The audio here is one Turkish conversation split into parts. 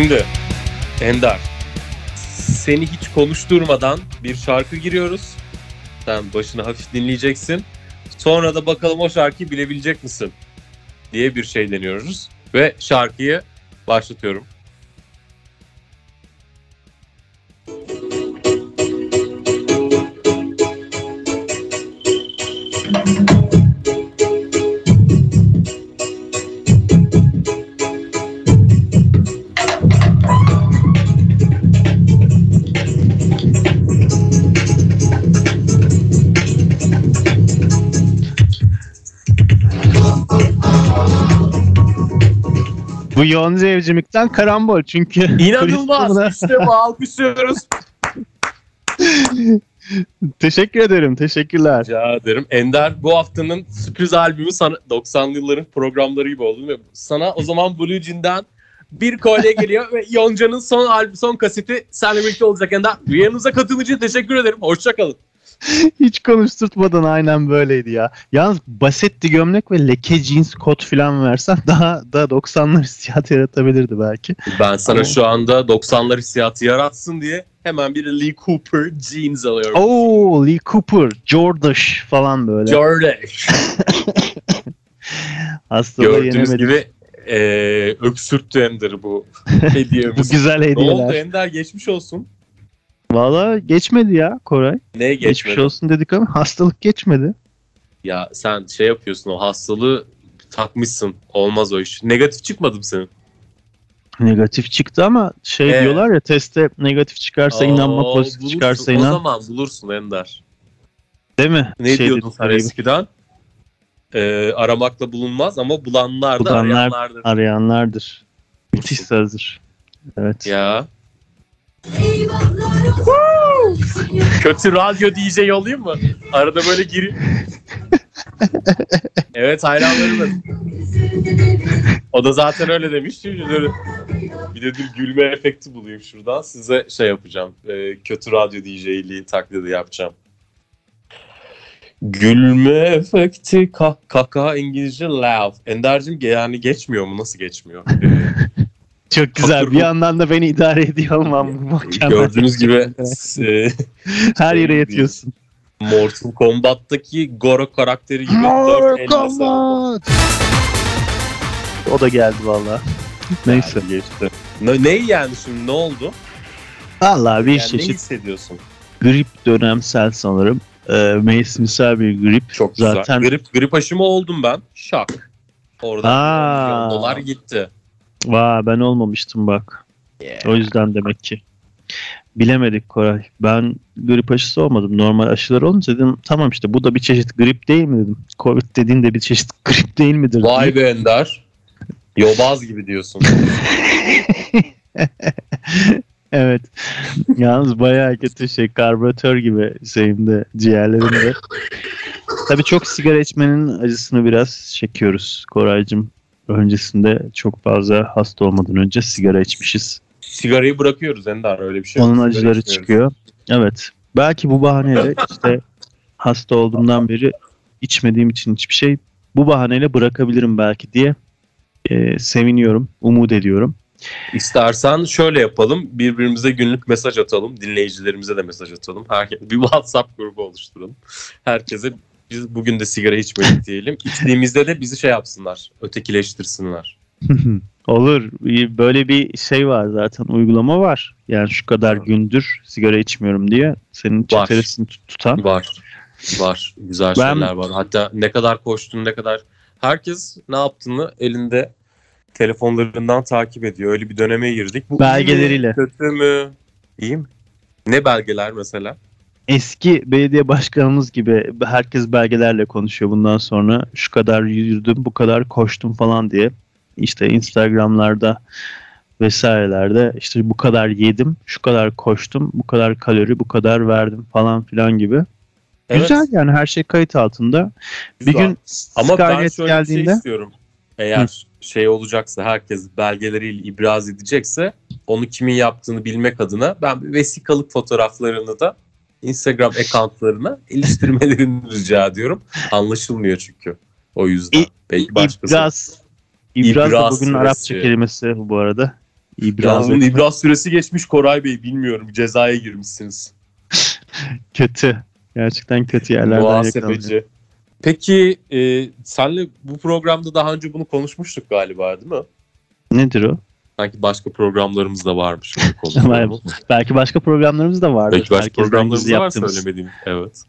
Şimdi Ender seni hiç konuşturmadan bir şarkı giriyoruz. Sen başını hafif dinleyeceksin. Sonra da bakalım o şarkıyı bilebilecek misin diye bir şey deniyoruz. Ve şarkıyı başlatıyorum. Bu Yonca evcimikten karambol çünkü. İnanılmaz. Buna- İşte bu alkışlıyoruz. Teşekkür ederim. Teşekkürler. Rica ederim. Ender bu haftanın sürpriz albümü sana 90'lı yılların programları gibi oldu? Sana o zaman Blue Jean'den bir kolye geliyor ve Yonca'nın son albüm, son kaseti seninle birlikte olacak Ender. Yanınıza katıldığın için teşekkür ederim. Hoşçakalın. Hiç konuşturtmadan aynen böyleydi ya. Yalnız basetti gömlek ve leke jeans kot falan versen daha da 90'lar hissiyatı yaratabilirdi belki. Ben sana Ama- şu anda 90'lar hissiyatı yaratsın diye hemen bir Lee Cooper jeans alıyorum. Oo Lee Cooper, Jordash falan böyle. Jordash. Hastalığı Gördüğünüz yenemedik. gibi eee öksürttü Ender bu Bu hediyemiz. güzel ne oldu hediyeler. Ender geçmiş olsun. Valla geçmedi ya Koray. Geçmiş geçmedi? olsun dedik ama hastalık geçmedi. Ya sen şey yapıyorsun o hastalığı takmışsın. Olmaz o iş. Negatif çıkmadı mı senin? Negatif çıktı ama şey Ee? diyorlar ya testte negatif çıkarsa inanma Aa, pozitif bulursun. çıkarsa O inan. zaman bulursun Ender. Değil mi? Ne Şey diyordun sen eskiden? Ee, aramakla bulunmaz ama bulanlar da Bulanlar- arayanlardır. Arayanlardır. Müthiş sözdür. Evet. Ya. Kötü radyo DJ olayım mı? Arada böyle gir. evet hayranlarım. O da zaten öyle demiş. Şimdi böyle bir gülme efekti bulayım şuradan. Size şey yapacağım. Ee, kötü radyo DJ'liği taklidi yapacağım. Gülme efekti kah kaka İngilizce laugh. Ender'cim yani geçmiyor mu? Nasıl geçmiyor? Çok güzel. Bir yandan da beni idare ediyor olmam. Gördüğünüz gibi e, Her yere yatıyorsun. Mortal Kombat'taki Goro karakteri gibi elle sarıldı. O da geldi valla. Neyse. Geçti. Ne, ne yani şimdi ne oldu? Valla bir Yani ne çeşit hissediyorsun? grip dönemsel sanırım. Ee, mevsimsel bir grip. Çok Zaten- güzel. Grip, grip aşımı oldum ben. Şak. Oradan Aa. dolar gitti. Vaa ben olmamıştım bak. O yüzden demek ki. Bilemedik Koray. Ben grip aşısı olmadım. Normal aşılar olunca dedim tamam işte bu da bir çeşit grip değil mi dedim. Covid dediğin de bir çeşit grip değil midir? Vay be Ender. Yobaz gibi diyorsun. Evet. Yalnız bayağı kötü şey. Karbüratör gibi şeyimde, ciğerlerimde. Tabii çok sigara içmenin acısını biraz çekiyoruz Koraycığım. Öncesinde çok fazla hasta olmadan önce sigara içmişiz. Sigarayı bırakıyoruz Ender öyle bir şey. Onun acıları içmiyoruz. çıkıyor. Evet. Belki bu bahaneyle işte hasta olduğumdan beri içmediğim için hiçbir şey bu bahaneyle bırakabilirim belki diye e, seviniyorum, umut ediyorum. İstersen şöyle yapalım. Birbirimize günlük mesaj atalım. Dinleyicilerimize de mesaj atalım. Herkes bir WhatsApp grubu oluşturalım. Herkese biz bugün de sigara içmedik diyelim. İçtiğimizde de bizi şey yapsınlar. Ötekileştirsinler. Olur. Böyle bir şey var zaten uygulama var. Yani şu kadar gündür sigara içmiyorum diye senin tut- tutan. Var. Var. Güzel Ben- şeyler var. Hatta ne kadar koştun ne kadar herkes ne yaptığını elinde telefonlarından takip ediyor. Öyle bir döneme girdik. Bu Belgeleriyle. Kötü mü? İyi mi? Ne belgeler mesela? Eski belediye başkanımız gibi herkes belgelerle konuşuyor bundan sonra. Şu kadar yürüdüm, bu kadar koştum falan diye. İşte Instagram'larda vesairelerde işte bu kadar yedim, şu kadar koştum, bu kadar kalori, bu kadar verdim falan filan gibi. Güzel yani her şey kayıt altında. Bir güzel. gün Ama ben şöyle bir geldiğinde şey istiyorum. Eğer şey olacaksa herkes belgeleriyle ibraz edecekse onu kimin yaptığını bilmek adına ben bir vesikalık fotoğraflarını da Instagram accountlarına iliştirmelerini rica ediyorum. Anlaşılmıyor çünkü. O yüzden. İ- Belki başkası. İbraz. İbraz da İbraz bugün Arapça süresi. kelimesi bu arada. İbraz Yalnız ibraz süresi geçmiş Koray Bey bilmiyorum cezaya girmişsiniz. kötü. Gerçekten kötü yerlerden. Muhasebeci. Peki e, senle bu programda daha önce bunu konuşmuştuk galiba değil mi? Nedir o? Sanki başka programlarımız da varmış. bu konuda. Var. Belki başka programlarımız da vardır. Belki başka Herkesten programlarımız da var söylemediğim. Evet.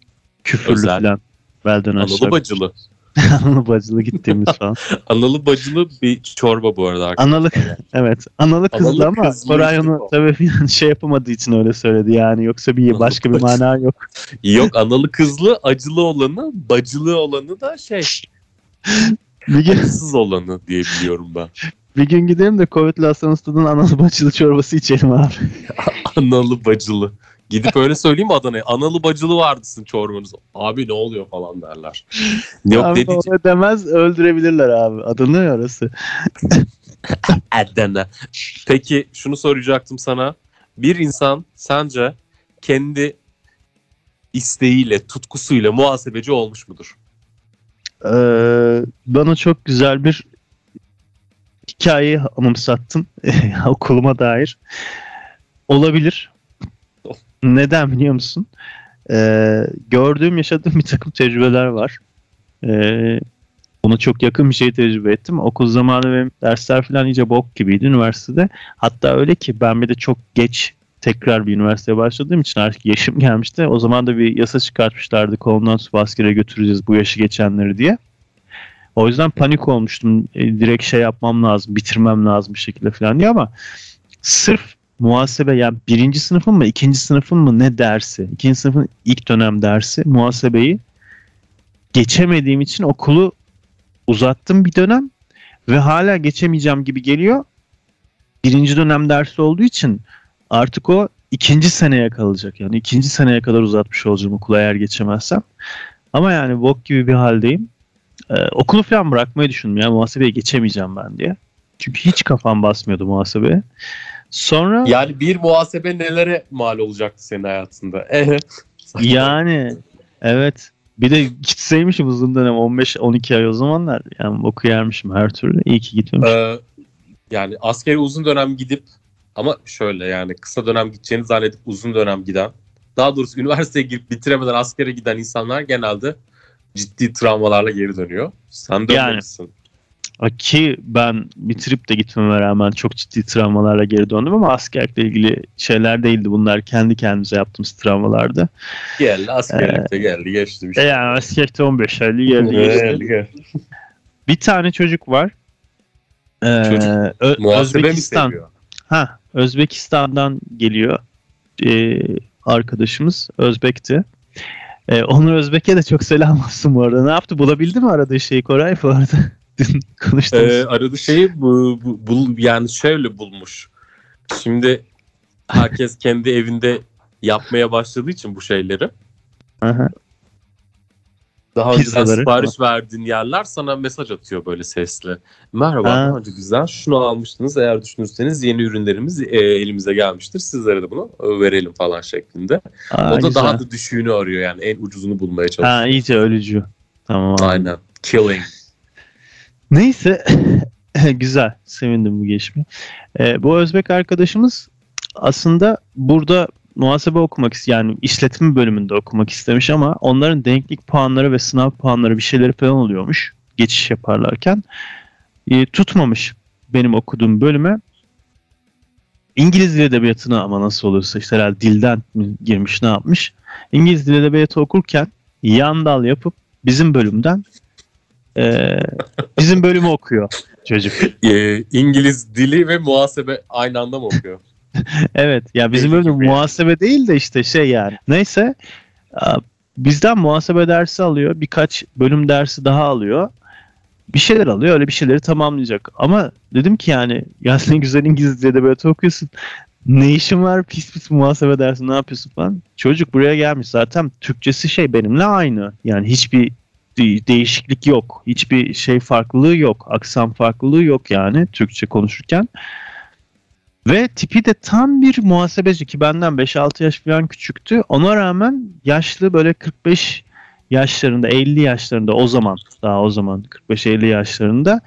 Küfürlü Özel. falan. Belden Analı aşağı. bacılı. Analı bacılı gittiğimiz falan. Analı bacılı bir çorba bu arada. arkadaşlar. Analı evet. Analı kızlı Analı ama kızlı Koray onu bu. tabii şey yapamadığı için öyle söyledi yani. Yoksa bir Analı başka bir bacı. mana yok. Yok analı kızlı acılı olanı bacılı olanı da şey acısız olanı diye biliyorum ben. Bir gün gidelim de Covid'li hastanız tadın analı bacılı çorbası içelim abi. Analı bacılı. Gidip öyle söyleyeyim mi Adana'ya? Analı bacılı vardısın çorbanız. Abi ne oluyor falan derler. Yok abi dedi öyle demez öldürebilirler abi. Adı ne orası? Adana. Peki şunu soracaktım sana. Bir insan sence kendi isteğiyle, tutkusuyla muhasebeci olmuş mudur? Ee, bana çok güzel bir hikayeyi anımsattın okuluma dair. Olabilir. Neden biliyor musun? Ee, gördüğüm, yaşadığım bir takım tecrübeler var. Ee, ona çok yakın bir şey tecrübe ettim. Okul zamanı benim dersler falan iyice bok gibiydi üniversitede. Hatta öyle ki ben bir de çok geç tekrar bir üniversiteye başladığım için artık yaşım gelmişti. O zaman da bir yasa çıkartmışlardı kolundan tutup askere götüreceğiz bu yaşı geçenleri diye. O yüzden panik olmuştum. E, direkt şey yapmam lazım, bitirmem lazım bir şekilde falan diye ama sırf muhasebe yani birinci sınıfın mı ikinci sınıfın mı ne dersi, ikinci sınıfın ilk dönem dersi muhasebeyi geçemediğim için okulu uzattım bir dönem ve hala geçemeyeceğim gibi geliyor. Birinci dönem dersi olduğu için artık o ikinci seneye kalacak. Yani ikinci seneye kadar uzatmış olacağım okulu eğer geçemezsem. Ama yani bok gibi bir haldeyim. Ee, okulu falan bırakmayı düşündüm. Yani muhasebeye geçemeyeceğim ben diye. Çünkü hiç kafam basmıyordu muhasebeye. Sonra Yani bir muhasebe nelere mal olacaktı senin hayatında? Evet. yani evet bir de gitseymişim uzun dönem 15-12 ay o zamanlar. Yani boku yermişim her türlü. İyi ki gitmemişim. Ee, yani askeri uzun dönem gidip ama şöyle yani kısa dönem gideceğini zannedip uzun dönem giden daha doğrusu üniversiteye girip bitiremeden askere giden insanlar genelde ciddi travmalarla geri dönüyor. Sen dönmemişsin. Ki ben bitirip de gitmeme rağmen çok ciddi travmalarla geri döndüm ama askerlikle ilgili şeyler değildi bunlar. Kendi kendimize yaptığımız travmalardı. Geldi askerlikte geldi geçti bir E şey. yani askerlikte 15 aylık geldi. geçti. Geldi. Bir tane çocuk var. Ee, Çocuk Ö- Özbekistan. Ha, Özbekistan'dan geliyor ee, arkadaşımız. Özbek'ti. Ee, Onur Özbek'e de çok selam olsun bu arada. Ne yaptı? Bulabildi mi aradığı şeyi Koray bu arada? Dün konuştuğumuz. Ee, aradığı şeyi bu, bu, bul- yani şöyle bulmuş. Şimdi herkes kendi evinde yapmaya başladığı için bu şeyleri. Aha. Daha önceden Pizzaları sipariş verdiğin yerler sana mesaj atıyor böyle sesli. Merhaba Ha. önce güzel şunu almıştınız eğer düşünürseniz yeni ürünlerimiz e, elimize gelmiştir. Sizlere de bunu e, verelim falan şeklinde. Aa, o da güzel. daha da düşüğünü arıyor yani en ucuzunu bulmaya çalışıyor. Ha, iyice ölücü. Tamam. Aynen. Killing. Neyse güzel sevindim bu gelişme. Ee, bu Özbek arkadaşımız aslında burada muhasebe okumak yani işletme bölümünde okumak istemiş ama onların denklik puanları ve sınav puanları bir şeyleri falan oluyormuş geçiş yaparlarken. Ee, tutmamış benim okuduğum bölüme. İngiliz dil edebiyatına ama nasıl olursa işte herhalde dilden mi girmiş ne yapmış. İngiliz dil edebiyatı okurken yan dal yapıp bizim bölümden ee, bizim bölümü okuyor çocuk. Ee, İngiliz dili ve muhasebe aynı anda mı okuyor? Evet ya bizim yani. muhasebe değil de işte şey yani. Neyse bizden muhasebe dersi alıyor. Birkaç bölüm dersi daha alıyor. Bir şeyler alıyor öyle bir şeyleri tamamlayacak. Ama dedim ki yani ya ne güzel İngiliz edebiyatı okuyorsun. Ne işin var pis pis muhasebe dersi ne yapıyorsun falan. Çocuk buraya gelmiş zaten Türkçesi şey benimle aynı. Yani hiçbir de- değişiklik yok. Hiçbir şey farklılığı yok. Aksan farklılığı yok yani Türkçe konuşurken. Ve tipi de tam bir muhasebeci ki benden 5-6 yaş falan küçüktü. Ona rağmen yaşlı böyle 45 yaşlarında 50 yaşlarında o zaman daha o zaman 45-50 yaşlarında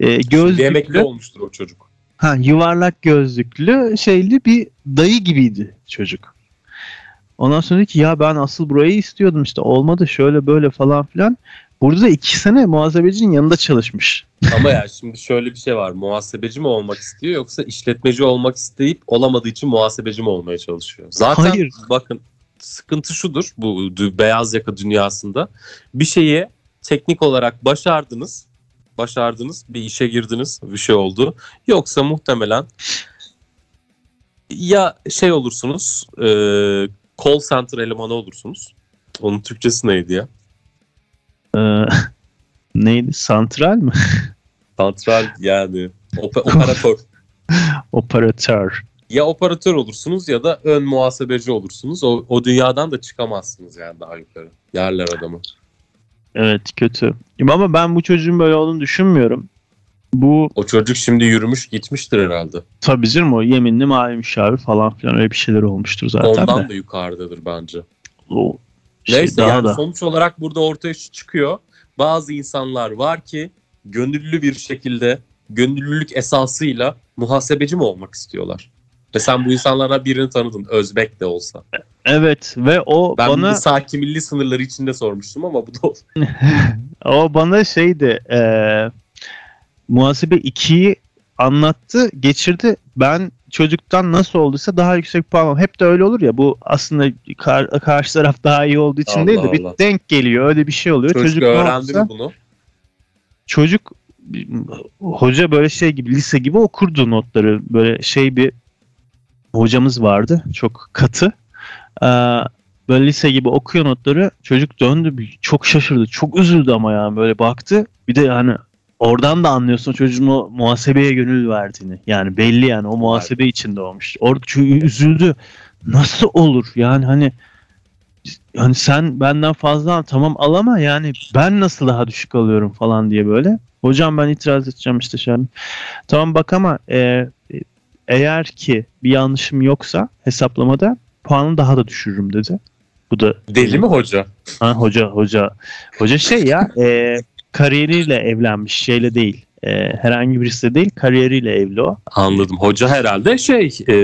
e, Şimdi emekli gözlüklü olmuştur o çocuk. Ha, yuvarlak gözlüklü şeyli bir dayı gibiydi çocuk. Ondan sonra dedi ki ya ben asıl burayı istiyordum işte olmadı şöyle böyle falan filan. Burada da iki sene muhasebecinin yanında çalışmış. Ama ya şimdi şöyle bir şey var. Muhasebeci mi olmak istiyor yoksa işletmeci olmak isteyip olamadığı için muhasebeci mi olmaya çalışıyor? Zaten Hayır. bakın sıkıntı şudur bu beyaz yaka dünyasında. Bir şeyi teknik olarak başardınız. Başardınız, bir işe girdiniz, bir şey oldu. Yoksa muhtemelen ya şey olursunuz, e, call center elemanı olursunuz. Onun Türkçesi neydi ya? Ee, neydi? Santral mı? Santral yani ope- operatör. Operatör. ya operatör olursunuz ya da ön muhasebeci olursunuz. O, o dünyadan da çıkamazsınız yani daha yukarı. Yerler adamı. Evet kötü. Ama ben bu çocuğun böyle olduğunu düşünmüyorum. Bu O çocuk şimdi yürümüş gitmiştir herhalde. tabii canım o yeminli mavi müşavir falan filan öyle bir şeyler olmuştur zaten Ondan de. da yukarıdadır bence. O Neyse daha yani da. sonuç olarak burada ortaya şu çıkıyor. Bazı insanlar var ki gönüllü bir şekilde gönüllülük esasıyla muhasebeci mi olmak istiyorlar? Ve sen bu insanlardan birini tanıdın. Özbek de olsa. Evet ve o Ben bana bunu sakin milli sınırları içinde sormuştum ama bu da o bana şeydi eee muhasebe 2'yi anlattı, geçirdi. Ben çocuktan nasıl olduysa daha yüksek puan aldım. Hep de öyle olur ya. Bu aslında kar- karşı taraf daha iyi olduğu için Allah değil de bir Allah. denk geliyor. Öyle bir şey oluyor. çocuk, Çocuk, öğrendi olduysa- mi bunu? çocuk hoca böyle şey gibi lise gibi okurdu notları. Böyle şey bir hocamız vardı. Çok katı. Ee, böyle lise gibi okuyor notları. Çocuk döndü. bir- Çok şaşırdı. Çok üzüldü ama yani böyle baktı. Bir de yani oradan da anlıyorsun çocuğun o muhasebeye gönül verdiğini. Yani belli yani o muhasebe içinde olmuş. Orada çünkü üzüldü. Nasıl olur? Yani hani hani sen benden fazla al tamam al ama yani ben nasıl daha düşük alıyorum falan diye böyle. Hocam ben itiraz edeceğim işte an. Tamam bak ama e, eğer ki bir yanlışım yoksa hesaplamada puanı daha da düşürürüm dedi. Bu da Deli mi hoca? Ha, hoca hoca hoca şey ya e, kariyeriyle evlenmiş şeyle değil. E, herhangi birisi de değil kariyeriyle evli o. Anladım. Hoca herhalde şey e,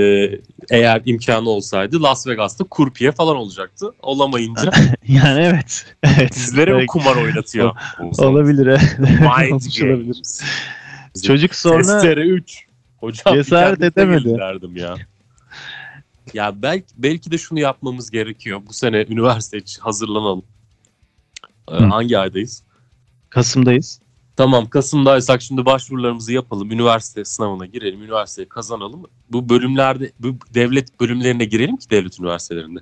eğer imkanı olsaydı Las Vegas'ta kurpiye falan olacaktı. Olamayınca Yani evet. Evet. sizlere mi Belki kumar oynatıyor? olabilir. evet. Mind Olmuş olabilir. games. Çocuk sonra Testere 3. Hocam Cesaret edemedi. derdim ya. Ya belki, belki de şunu yapmamız gerekiyor. Bu sene üniversite için hazırlanalım. Ee, hangi aydayız? Kasım'dayız. Tamam Kasım'daysak şimdi başvurularımızı yapalım. Üniversite sınavına girelim. Üniversiteyi kazanalım. Bu bölümlerde bu devlet bölümlerine girelim ki devlet üniversitelerinde.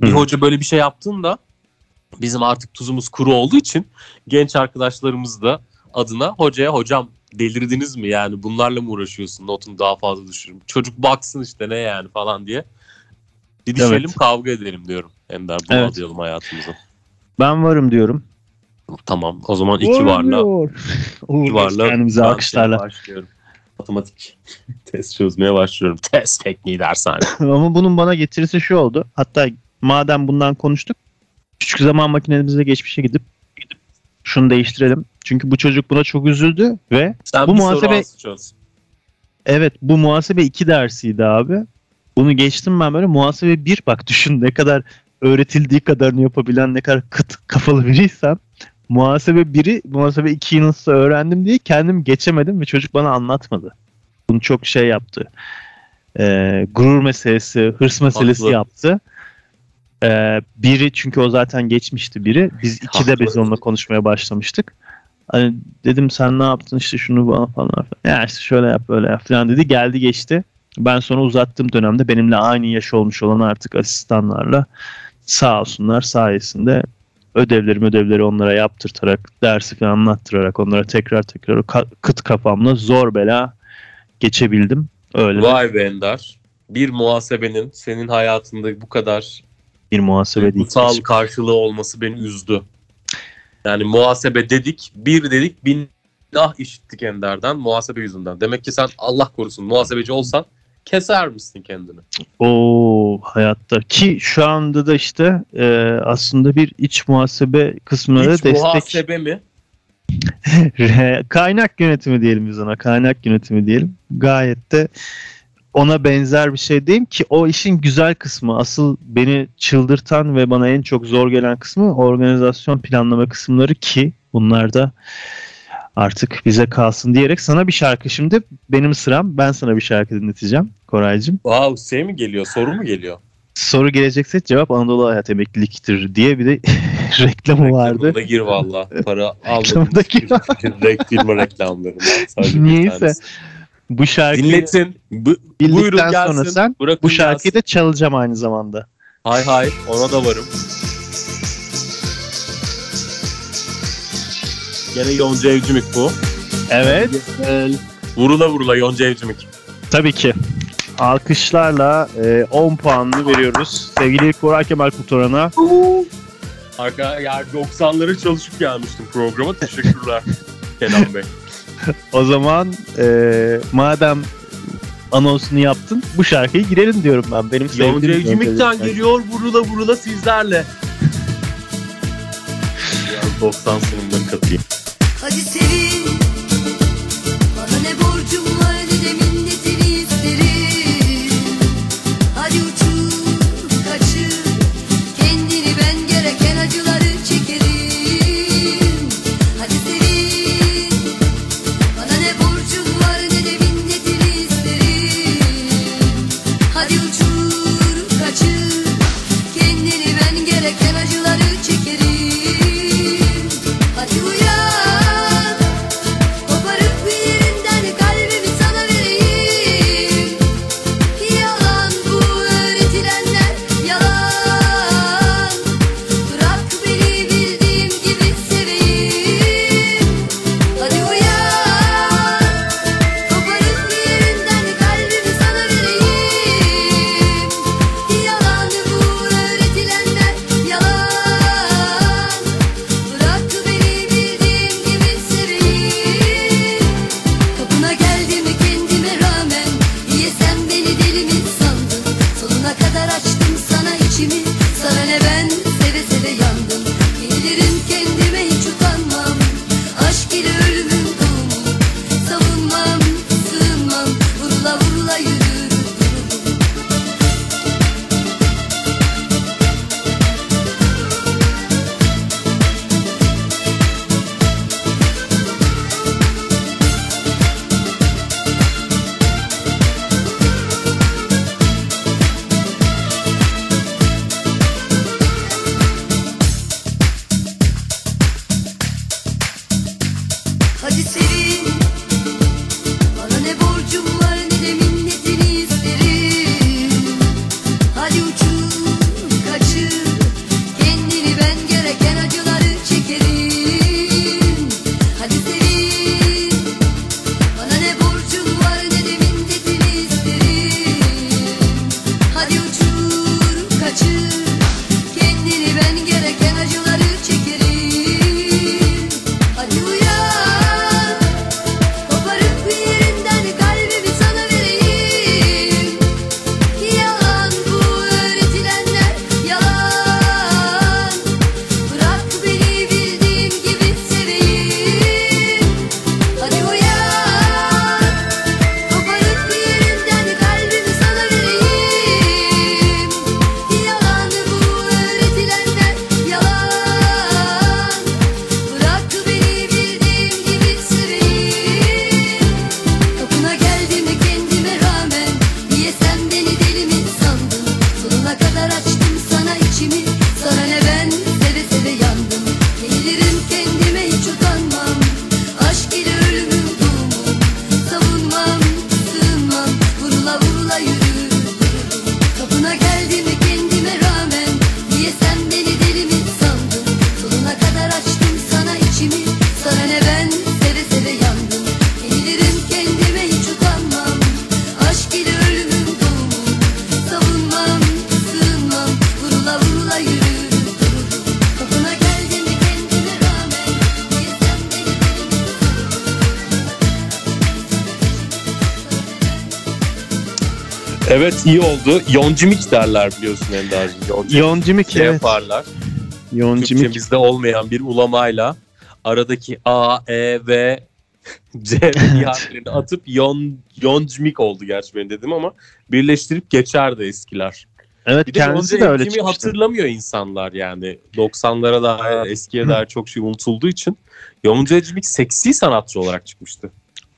Bir Hı. hoca böyle bir şey yaptığında bizim artık tuzumuz kuru olduğu için genç arkadaşlarımız da adına hocaya hocam delirdiniz mi yani bunlarla mı uğraşıyorsun notunu daha fazla düşürün. Çocuk baksın işte ne yani falan diye. Didişelim Evet. kavga edelim diyorum Ender. Bunu Evet. hayatımıza. Ben varım diyorum. Tamam o zaman iki varla Uğur varla kendimize alkışlarla. başlıyorum. Matematik test çözmeye başlıyorum. Test tekniği dershane. Ama bunun bana getirisi şu oldu. Hatta madem bundan konuştuk. Küçük zaman makinemizle geçmişe gidip gidip şunu değiştirelim. Çünkü bu çocuk buna çok üzüldü ve Sen Bu muhasebe- evet bu muhasebe 2 dersiydi abi. Bunu geçtim ben böyle muhasebe 1 bak düşün ne kadar öğretildiği kadarını yapabilen ne kadar kıt kafalı biriysem muhasebe 1'i muhasebe 2'yi nasıl öğrendim diye kendim geçemedim ve çocuk bana anlatmadı. Bunu çok şey yaptı. Ee, gurur meselesi, hırs meselesi Haklı. yaptı. Ee, biri çünkü o zaten geçmişti biri. Biz ikide Haklı. biz onunla konuşmaya başlamıştık. Hani dedim sen ne yaptın işte şunu bana falan filan. Ya işte şöyle yap böyle yap falan dedi. Geldi geçti. Ben sonra uzattığım dönemde benimle aynı yaş olmuş olan artık asistanlarla sağ olsunlar sayesinde ödevleri ödevleri onlara yaptırtarak dersi falan anlattırarak onlara tekrar tekrar ka- kıt kafamla zor bela geçebildim. Öyle Vay be Ender. Bir muhasebenin senin hayatında bu kadar bir muhasebe değil. duygusal karşılığı olması beni üzdü. Yani muhasebe dedik, bir dedik, bin ah işittik Ender'den muhasebe yüzünden. Demek ki sen Allah korusun muhasebeci olsan keser misin kendini? O hayatta ki şu anda da işte e, aslında bir iç muhasebe kısmına Hiç destek muhasebe mi? kaynak yönetimi diyelim biz ona. Kaynak yönetimi diyelim. Gayet de ona benzer bir şey diyeyim ki o işin güzel kısmı asıl beni çıldırtan ve bana en çok zor gelen kısmı organizasyon planlama kısımları ki bunlar da artık bize kalsın diyerek sana bir şarkı şimdi benim sıram ben sana bir şarkı dinleteceğim Koraycığım. Wow şey mi geliyor soru mu geliyor? Soru gelecekse cevap Anadolu Hayat Emekliliktir diye bir de reklamı vardı. Reklamına gir valla. Para Reklamına gir. Firma reklamlarından. Sadece Niyeyse. Bu şarkıyı Dinletin. Bu, buyurun gelsin. sonra sen Bırakın bu şarkıyı gelsin. da çalacağım aynı zamanda. Hay hay ona da varım. Gene Yonca Evcimik bu. Evet. Vurula vurula Yonca Evcimik. Tabii ki. Alkışlarla e, 10 puanını veriyoruz. Sevgili Koray Kemal Kurtaran'a. Arka, yani 90'ları çalışıp gelmiştim programa. Teşekkürler Kenan Bey. O zaman e, madem anonsunu yaptın bu şarkıyı girelim diyorum ben. Benim sevdiğim Yonca Evcimik'ten geliyor vurula vurula sizlerle. Biraz 90 sunumları katayım. Hadi sevin Evet iyi oldu. Yoncimik derler biliyorsun Ender'cim. Yoncimik Yoncimik şey evet. yaparlar. Yoncimik. Türkçemizde olmayan bir ulamayla aradaki A, E ve C ve harflerini atıp Yon, Yoncmik oldu gerçi benim dedim ama birleştirip geçerdi eskiler. Evet Bir de kendisi Yonca de öyle çıkmıştı. hatırlamıyor insanlar yani. 90'lara dair eskiye dair çok şey unutulduğu için. Yonca seksi sanatçı olarak çıkmıştı.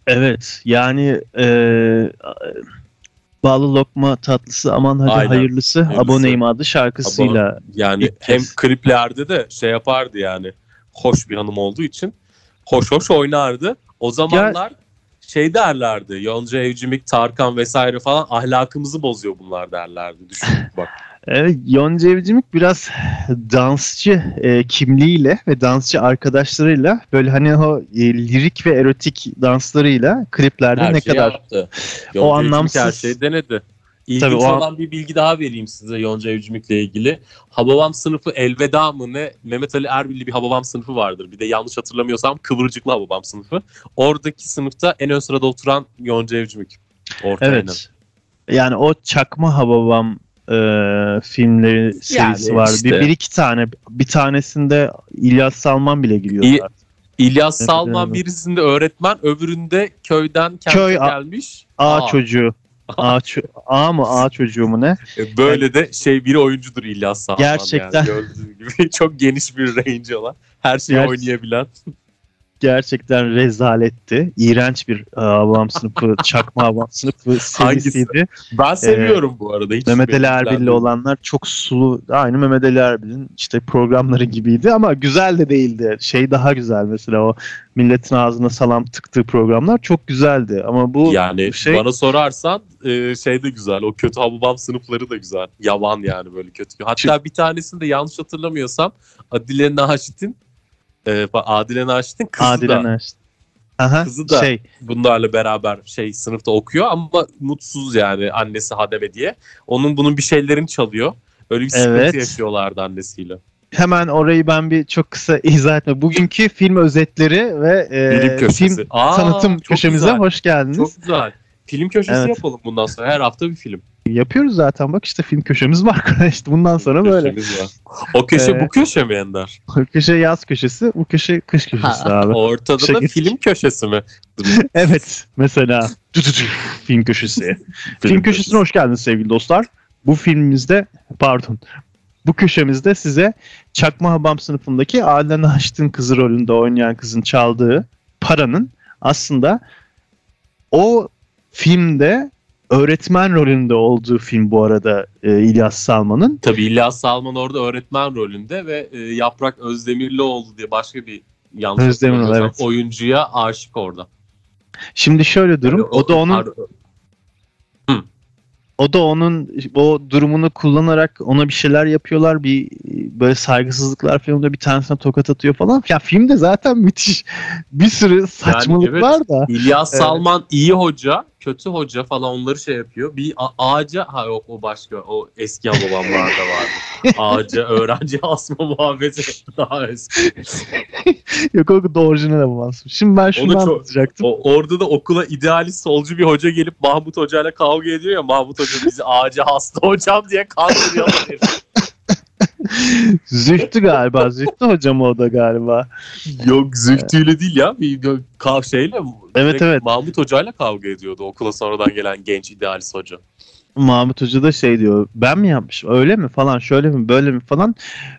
Evet yani e, Bağlı Lokma Tatlısı Aman Hadi Aynen. Hayırlısı, Hayırlısı. Aboneyim adlı şarkısıyla Yani İlk hem kez. kliplerde de şey yapardı yani. Hoş bir hanım olduğu için. Hoş hoş oynardı. O zamanlar şey derlerdi. Yonca Evcimik, Tarkan vesaire falan ahlakımızı bozuyor bunlar derlerdi. Düşün bak. Evet, Yonca Evcimik biraz dansçı e, kimliğiyle ve dansçı arkadaşlarıyla böyle hani o e, lirik ve erotik danslarıyla kliplerde Her ne şeyi kadar yaptı. O Yonca anlamsız- her şeyi denedi. İlginç Tabii o an- olan bir bilgi daha vereyim size Yonca Evcimik'le ilgili. Hababam sınıfı Elveda mı ne? Mehmet Ali Erbil'li bir Hababam sınıfı vardır. Bir de yanlış hatırlamıyorsam Kıvırcıklı Hababam sınıfı. Oradaki sınıfta en ön sırada oturan Yonca Evcimik. Ortaya Evet. Yani o Çakma Hababam e, filmleri serisi var. işte. Bir, bir iki tane. Bir tanesinde İlyas Salman bile giriyor. Zaten. İlyas Evet, Salman evet. birisinde öğretmen, öbüründe köyden kente Köy a- gelmiş. A Aa, çocuğu. A, ço- A mı A çocuğu mu ne? e, Böyle de şey bir oyuncudur İlyas Salman. Gerçekten. Yani. Gördüğünüz gibi çok geniş bir range olan. Her şeyi Gerçi- oynayabilen. Gerçekten rezaletti. İğrenç bir e, Hababam sınıfı, Çakma Hababam sınıfı serisiydi. Ben seviyorum bu arada. Hiç Ee, Mehmet Ali Erbil'le olanlar çok sulu. Aynı Mehmet Ali Erbil'in işte programları gibiydi ama güzel de değildi. Şey daha güzel mesela o milletin ağzına salam tıktığı programlar çok güzeldi. Ama bu Yani şey bana sorarsan e, şey de güzel. O kötü hababam sınıfları da güzel. Yavan yani böyle kötü. Hatta bir tanesinde yanlış hatırlamıyorsam Adile Naşit'in e, Adile Naşit'in kızı Adile da Naşit. Aha, Kızı da- şey bunlarla beraber şey sınıfta okuyor ama mutsuz yani annesi Hademe diye. Onun bunun bir şeylerini çalıyor. Öyle bir sıkıntı Evet. yaşıyorlardı annesiyle. hemen orayı ben bir çok kısa izah etme. Bugünkü film özetleri ve e, film Aa, tanıtım köşemize güzel. hoş geldiniz. Çok güzel. Film köşesi Evet. yapalım bundan sonra. Her hafta bir film. Yapıyoruz zaten bak işte film köşemiz var. işte bundan sonra böyle. Köşemiz var. O köşe Ee, bu köşe mi Ender? köşe yaz köşesi, bu köşe kış köşesi abi. Ortada Şey da gittik. film köşesi mi? Evet mesela film köşesi. film köşesine hoş geldiniz sevgili dostlar. Bu filmimizde pardon bu köşemizde size Çakma Habam sınıfındaki Adile Naşit'in kızı rolünde oynayan kızın çaldığı paranın aslında o filmde öğretmen rolünde olduğu film bu arada e, İlyas Salman'ın. Tabii İlyas Salman orada öğretmen rolünde ve e, Yaprak Özdemirlioğlu diye başka bir yanlış hatırlamıyorsam evet. oyuncuya aşık orada. Şimdi şöyle durum. O da onun Ar- o da onun o durumunu kullanarak ona bir şeyler yapıyorlar. Bir böyle saygısızlıklar oluyor. Bir tanesine tokat atıyor falan. Ya filmde zaten müthiş bir sürü saçmalık evet. var da. İlyas Evet. Salman iyi hoca, kötü hoca falan onları şey yapıyor. Bir ağaca ha yok o başka o eski babamlarda vardı. Ağaca öğrenci asma muhabbeti daha eski. Yok o da orijinal avans. Şimdi ben şunu Onu çok- anlatacaktım. O, orada da okula idealist solcu bir hoca gelip Mahmut Hoca ile kavga ediyor ya Mahmut Hoca bizi ağaca hasta hocam diye kandırıyorlar. Zühtü galiba. Zühtü hocam o da galiba. Yok zühtüyle değil ya. Bir kav şeyle Evet, evet. Mahmut Hoca ile kavga ediyordu okula sonradan gelen genç idealist hoca. Mahmut Hoca da şey diyor. Ben mi yapmışım? Öyle mi falan? Şöyle mi? Böyle mi falan?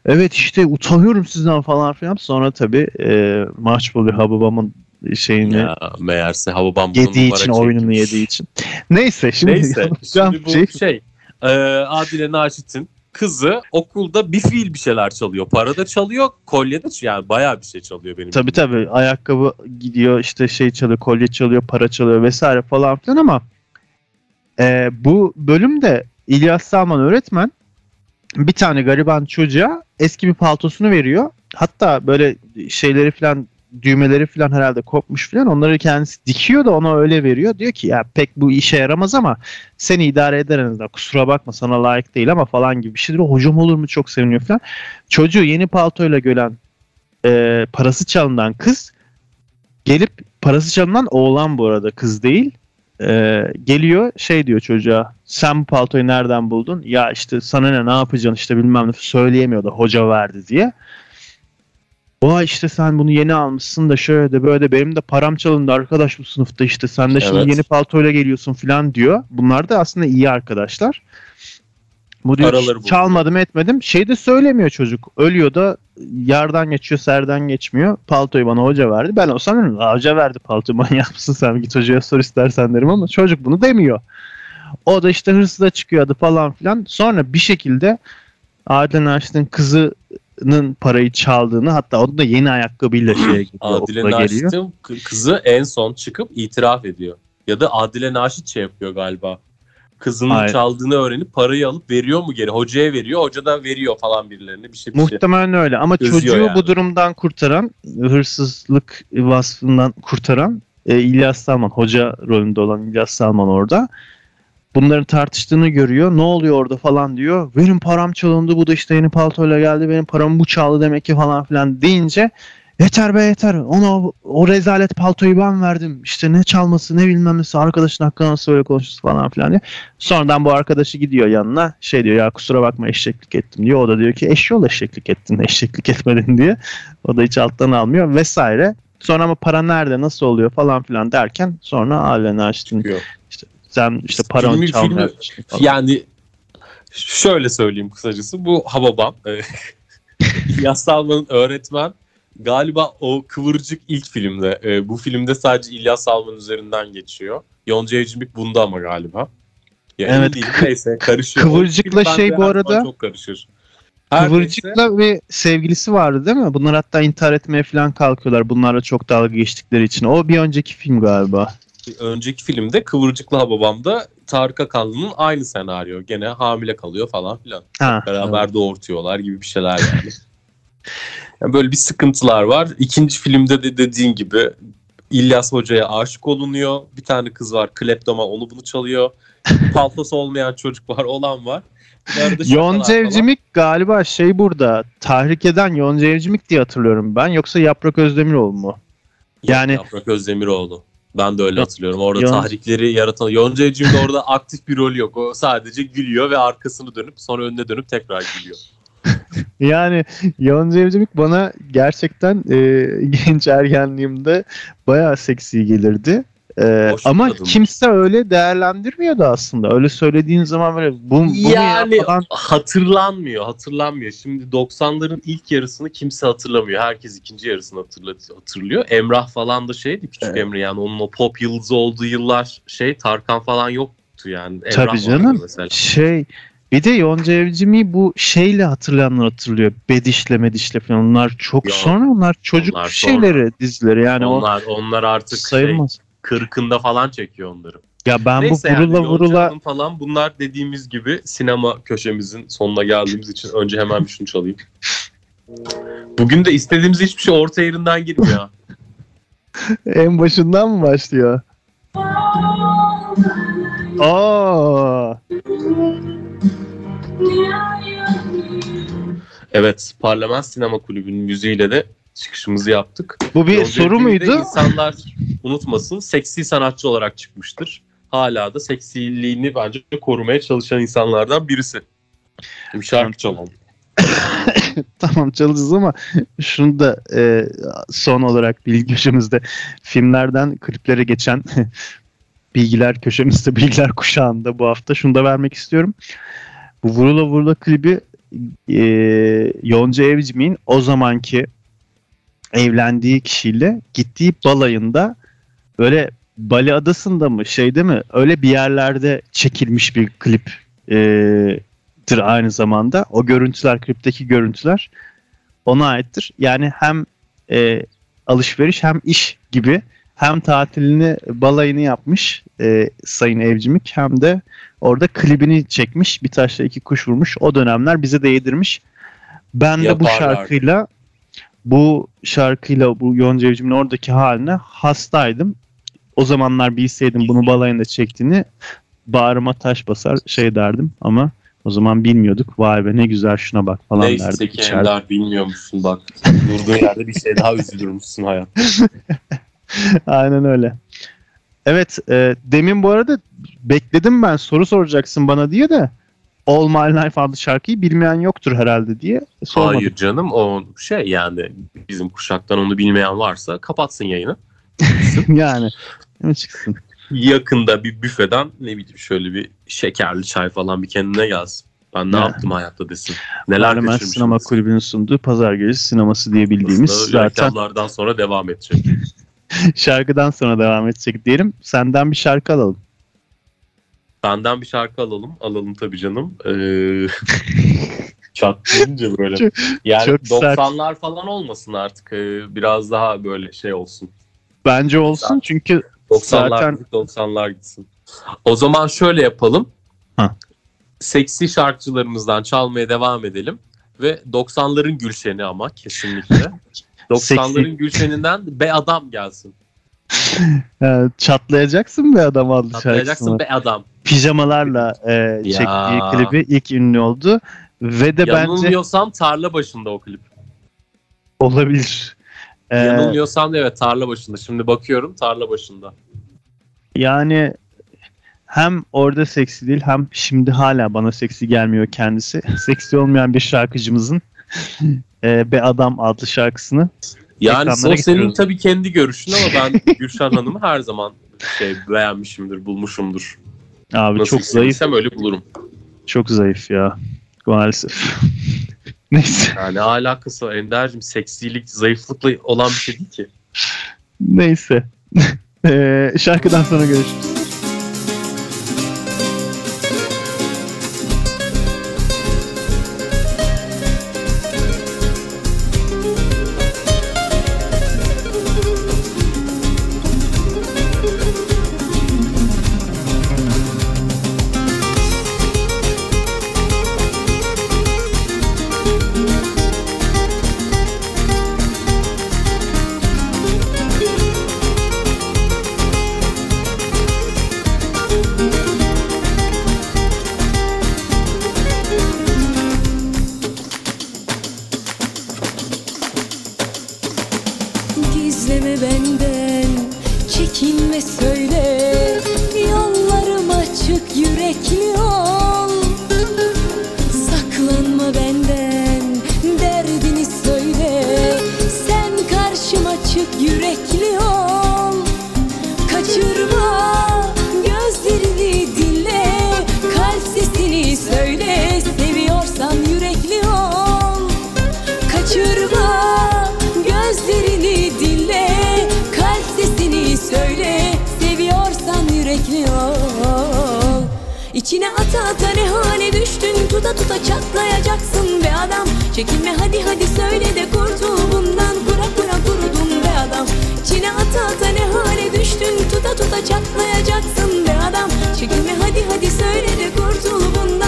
Evet işte utanıyorum sizden falan filan. Sonra tabii e, mahcup oluyor Hababam'ın şeyini Ya meğerse Hababam yediği için oyununu yediği için. Neyse şimdi Neyse şimdi bu şey şey, e, Adile Naşit'in kızı okulda bir fiil bir şeyler çalıyor. Para da çalıyor, kolye de yani bayağı bir şey çalıyor benim. tabii bildiğim. tabii ayakkabı gidiyor işte şey çalıyor kolye çalıyor para çalıyor vesaire falan filan ama e, bu bölümde İlyas Salman öğretmen bir tane gariban çocuğa eski bir paltosunu veriyor. Hatta böyle şeyleri falan düğmeleri falan herhalde kopmuş falan onları kendisi dikiyor da ona öyle veriyor. Diyor ki ya pek bu işe yaramaz ama seni idare eder en azından kusura bakma sana layık değil ama falan gibi bir şey diyor. Hocam olur mu çok seviniyor falan. Çocuğu yeni paltoyla gören e, parası çalınan kız gelip parası çalınan oğlan bu arada kız değil. E, geliyor şey diyor çocuğa sen bu paltoyu nereden buldun? Ya işte sana ne ne yapacaksın işte bilmem ne söyleyemiyordu hoca verdi diye. Vay işte sen bunu yeni almışsın da şöyle de böyle de benim de param çalındı arkadaş bu sınıfta işte sen de şimdi Evet. yeni paltoyla geliyorsun falan diyor. Bunlar da aslında iyi arkadaşlar. Bu diyor buluyor. çalmadım etmedim. Şey de söylemiyor çocuk. Ölüyor da yardan geçiyor serden geçmiyor. Paltoyu bana hoca verdi. Ben olsam derim "La hoca verdi paltoyu manyak mısın sen git hocaya sor istersen derim ama çocuk bunu demiyor. O da işte hırsıza çıkıyor adı falan filan. Sonra bir şekilde Adile Naşit'in kızının parayı çaldığını hatta onun da yeni ayakkabıyla şeye geliyor, Adile. Naşit'in kı- kızı en son çıkıp itiraf ediyor. Ya da Adile Naşit şey yapıyor galiba. Kızının Aynen. çaldığını öğrenip parayı alıp veriyor mu geri? Hocaya veriyor. Hoca da veriyor falan birilerine bir şey bir şey. Muhtemelen öyle ama Üzüyor çocuğu yani. bu durumdan kurtaran, hırsızlık vasfından kurtaran e, İlyas Salman, hoca rolünde olan İlyas Salman orada. Bunların tartıştığını görüyor. Ne oluyor orada falan diyor. Benim param çalındı. Bu da işte yeni paltoyla geldi. Benim paramı bu çaldı demek ki falan filan deyince yeter be yeter. Ona o, rezalet paltoyu ben verdim. İşte ne çalması ne bilmem nesi arkadaşın hakkında nasıl öyle konuşuyorsun falan filan diye. Sonradan bu arkadaşı gidiyor yanına. Şey diyor ya kusura bakma eşeklik ettim diyor. O da diyor ki eşyol eşeklik ettin eşeklik etmedin diye. O da hiç alttan almıyor vesaire. Sonra ama para nerede nasıl oluyor falan filan derken sonra Alen Açtın Çıkıyor. Sen işte paranı Filmi- çalmıyorsun falan. Yani şöyle söyleyeyim kısacası bu Hababam. e, İlyas Salman'ın öğretmen galiba o kıvırcık ilk filmde. E, bu filmde sadece İlyas Salman üzerinden geçiyor. Yonca Evcimik bunda ama galiba. Ya emin Evet, değilim, kı- neyse karışıyor. Kıvırcıkla şey bu arada- Çok karışır. Her neyse, Kıvırcık'la bir sevgilisi vardı değil mi? Bunlar hatta intihar etmeye falan kalkıyorlar. Bunlarla çok dalga geçtikleri için. O bir önceki film galiba. Önceki filmde Kıvırcıklı Hababam'da Tarık Akanlı'nın aynı senaryo. Gene hamile kalıyor falan filan. Ha, beraber doğurtuyorlar gibi bir şeyler yani. Yani böyle bir sıkıntılar var. İkinci filmde de dediğin gibi İlyas Hoca'ya aşık olunuyor. Bir tane kız var kleptoman onu bunu çalıyor. Paltosu olmayan çocuk var olan var. Bir arada şakalar Yonca falan. Evcimik galiba şey burada. Tahrik eden Yonca Evcimik diye hatırlıyorum ben. Yoksa Yaprak Özdemiroğlu mu? yani- Yaprak Özdemiroğlu. Ben de öyle hatırlıyorum. Orada Yon- tahrikleri yaratan Yonca Evcimik'te orada aktif bir rol yok. O sadece gülüyor ve arkasını dönüp sonra önüne dönüp tekrar gülüyor. Yani Yonca Evcimik bana gerçekten e, genç ergenliğimde bayağı seksi gelirdi. E, Hoş bir ama kadın. kimse öyle değerlendirmiyordu aslında. Öyle söylediğin zaman böyle bu, bu mu ya yani falan. hatırlanmıyor, hatırlanmıyor. Şimdi 90'ların ilk yarısını kimse hatırlamıyor. Herkes ikinci yarısını hatırla- hatırlıyor. Emrah falan da şeydi küçük Evet. Emre yani onun o pop yıldızı olduğu yıllar şey Tarkan falan yoktu yani. Emrah Tabii canım. Mesela. Şey bir de Yonca Evcimik'i bu şeyle hatırlayanlar hatırlıyor. Bedişle medişle falan. Onlar çok Yok. sonra onlar çocuk Onlar şeyleri dizileri yani o onlar onlar artık şey, sayılmaz. Kırkında falan çekiyor onları. Ya ben Neyse bu vurula yani, vurula falan bunlar dediğimiz gibi sinema köşemizin sonuna geldiğimiz için önce hemen bir şunu çalayım. Bugün de istediğimiz hiçbir şey orta yerinden girmiyor. en başından mı başlıyor? Aa, Evet, Parlament Sinema Kulübü'nün müziğiyle de çıkışımızı yaptık. bu bir Yonca soru muydu? İnsanlar unutmasın, seksi sanatçı olarak çıkmıştır. Hala da seksiliğini bence korumaya çalışan insanlardan birisi. Bir şarkı çalalım. Tamam çalacağız ama şunu da e, son olarak bilgi köşemizde filmlerden kliplere geçen bilgiler köşemizde bilgiler kuşağında bu hafta şunu da vermek istiyorum. Bu Vurula Vurula klibi e, Yonca Evcimik'in o zamanki evlendiği kişiyle gittiği balayında böyle Bali Adası'nda mı şeyde mi öyle bir yerlerde çekilmiş bir klip e, aynı zamanda. O görüntüler, klipteki görüntüler ona aittir. Yani hem e, alışveriş hem iş gibi hem tatilini balayını yapmış e, Sayın Evcimik hem de orada klibini çekmiş. Bir taşla iki kuş vurmuş. O dönemler bize de yedirmiş. Ben de bu Yaparlar. şarkıyla bu şarkıyla bu Yonca Evcimik'in oradaki haline hastaydım. O zamanlar bilseydim bunu balayında çektiğini bağrıma taş basar şey derdim ama o zaman bilmiyorduk. Vay be ne güzel şuna bak falan Neyse derdik. ki içeride. Ender bilmiyormuşsun bak. Durduğun yerde bir şey daha üzülürmüşsün hayat. Aynen öyle. Evet e, demin bu arada bekledim ben soru soracaksın bana diye de All My Life adlı şarkıyı bilmeyen yoktur herhalde diye sormadım. Hayır canım o şey yani bizim kuşaktan onu bilmeyen varsa kapatsın yayını. yani. Mi çıksın? Yakında bir büfeden ne bileyim şöyle bir şekerli çay falan bir kendine gelsin. Ben ne Ya. yaptım hayatta desin. Neler Barmen. Sinema desin. Kulübü'nün sunduğu Pazar Gecesi Sineması diye bildiğimiz Aslında zaten sonra devam edecek. şarkıdan sonra devam edecek diyelim. Senden bir şarkı alalım. Benden bir şarkı alalım. Alalım tabii canım. Ee, çatlayınca böyle. Çok- yani çok sert. 90'lar falan olmasın artık. Ee, biraz daha böyle şey olsun. Bence olsun çünkü 90'lar Zaten- 90'lar gitsin. O zaman şöyle yapalım. Ha. Seksi şarkıcılarımızdan çalmaya devam edelim ve 90'ların Gülşen'i ama kesinlikle. 90'ların Gülşen'inden Be Adam gelsin. e, çatlayacaksın be adam adlı şarkısı. Atlayacaksın Be Adam. Pijamalarla e, çektiği klibi ilk ünlü oldu. Ve de bence Yanılmıyorsam tarla başında o klip. olabilir. E, Yanılmıyorsam da evet tarla başında. Şimdi bakıyorum tarla başında. yani hem orada seksi değil hem şimdi hala bana seksi gelmiyor kendisi. seksi olmayan bir şarkıcımızın e, Be Adam adlı şarkısını Yani o senin tabii kendi görüşün ama ben Gülşen Hanım'ı her zaman şey beğenmişimdir, bulmuşumdur. Abi Nasıl çok zayıf öyle bulurum. çok zayıf ya maalesef. Neyse. Yani alakası var Ender'cim seksilik zayıflıkla olan bir şey değil ki. Neyse. Ee, şarkıdan sonra görüşürüz. Düştün Tuta tuta çatlayacaksın be adam. Çekinme hadi hadi söyle de kurtul bundan. Kura kura kurudun be adam. İçine ata ata ne hale düştün Tuta tuta çatlayacaksın be adam. Çekinme hadi hadi söyle de kurtul bundan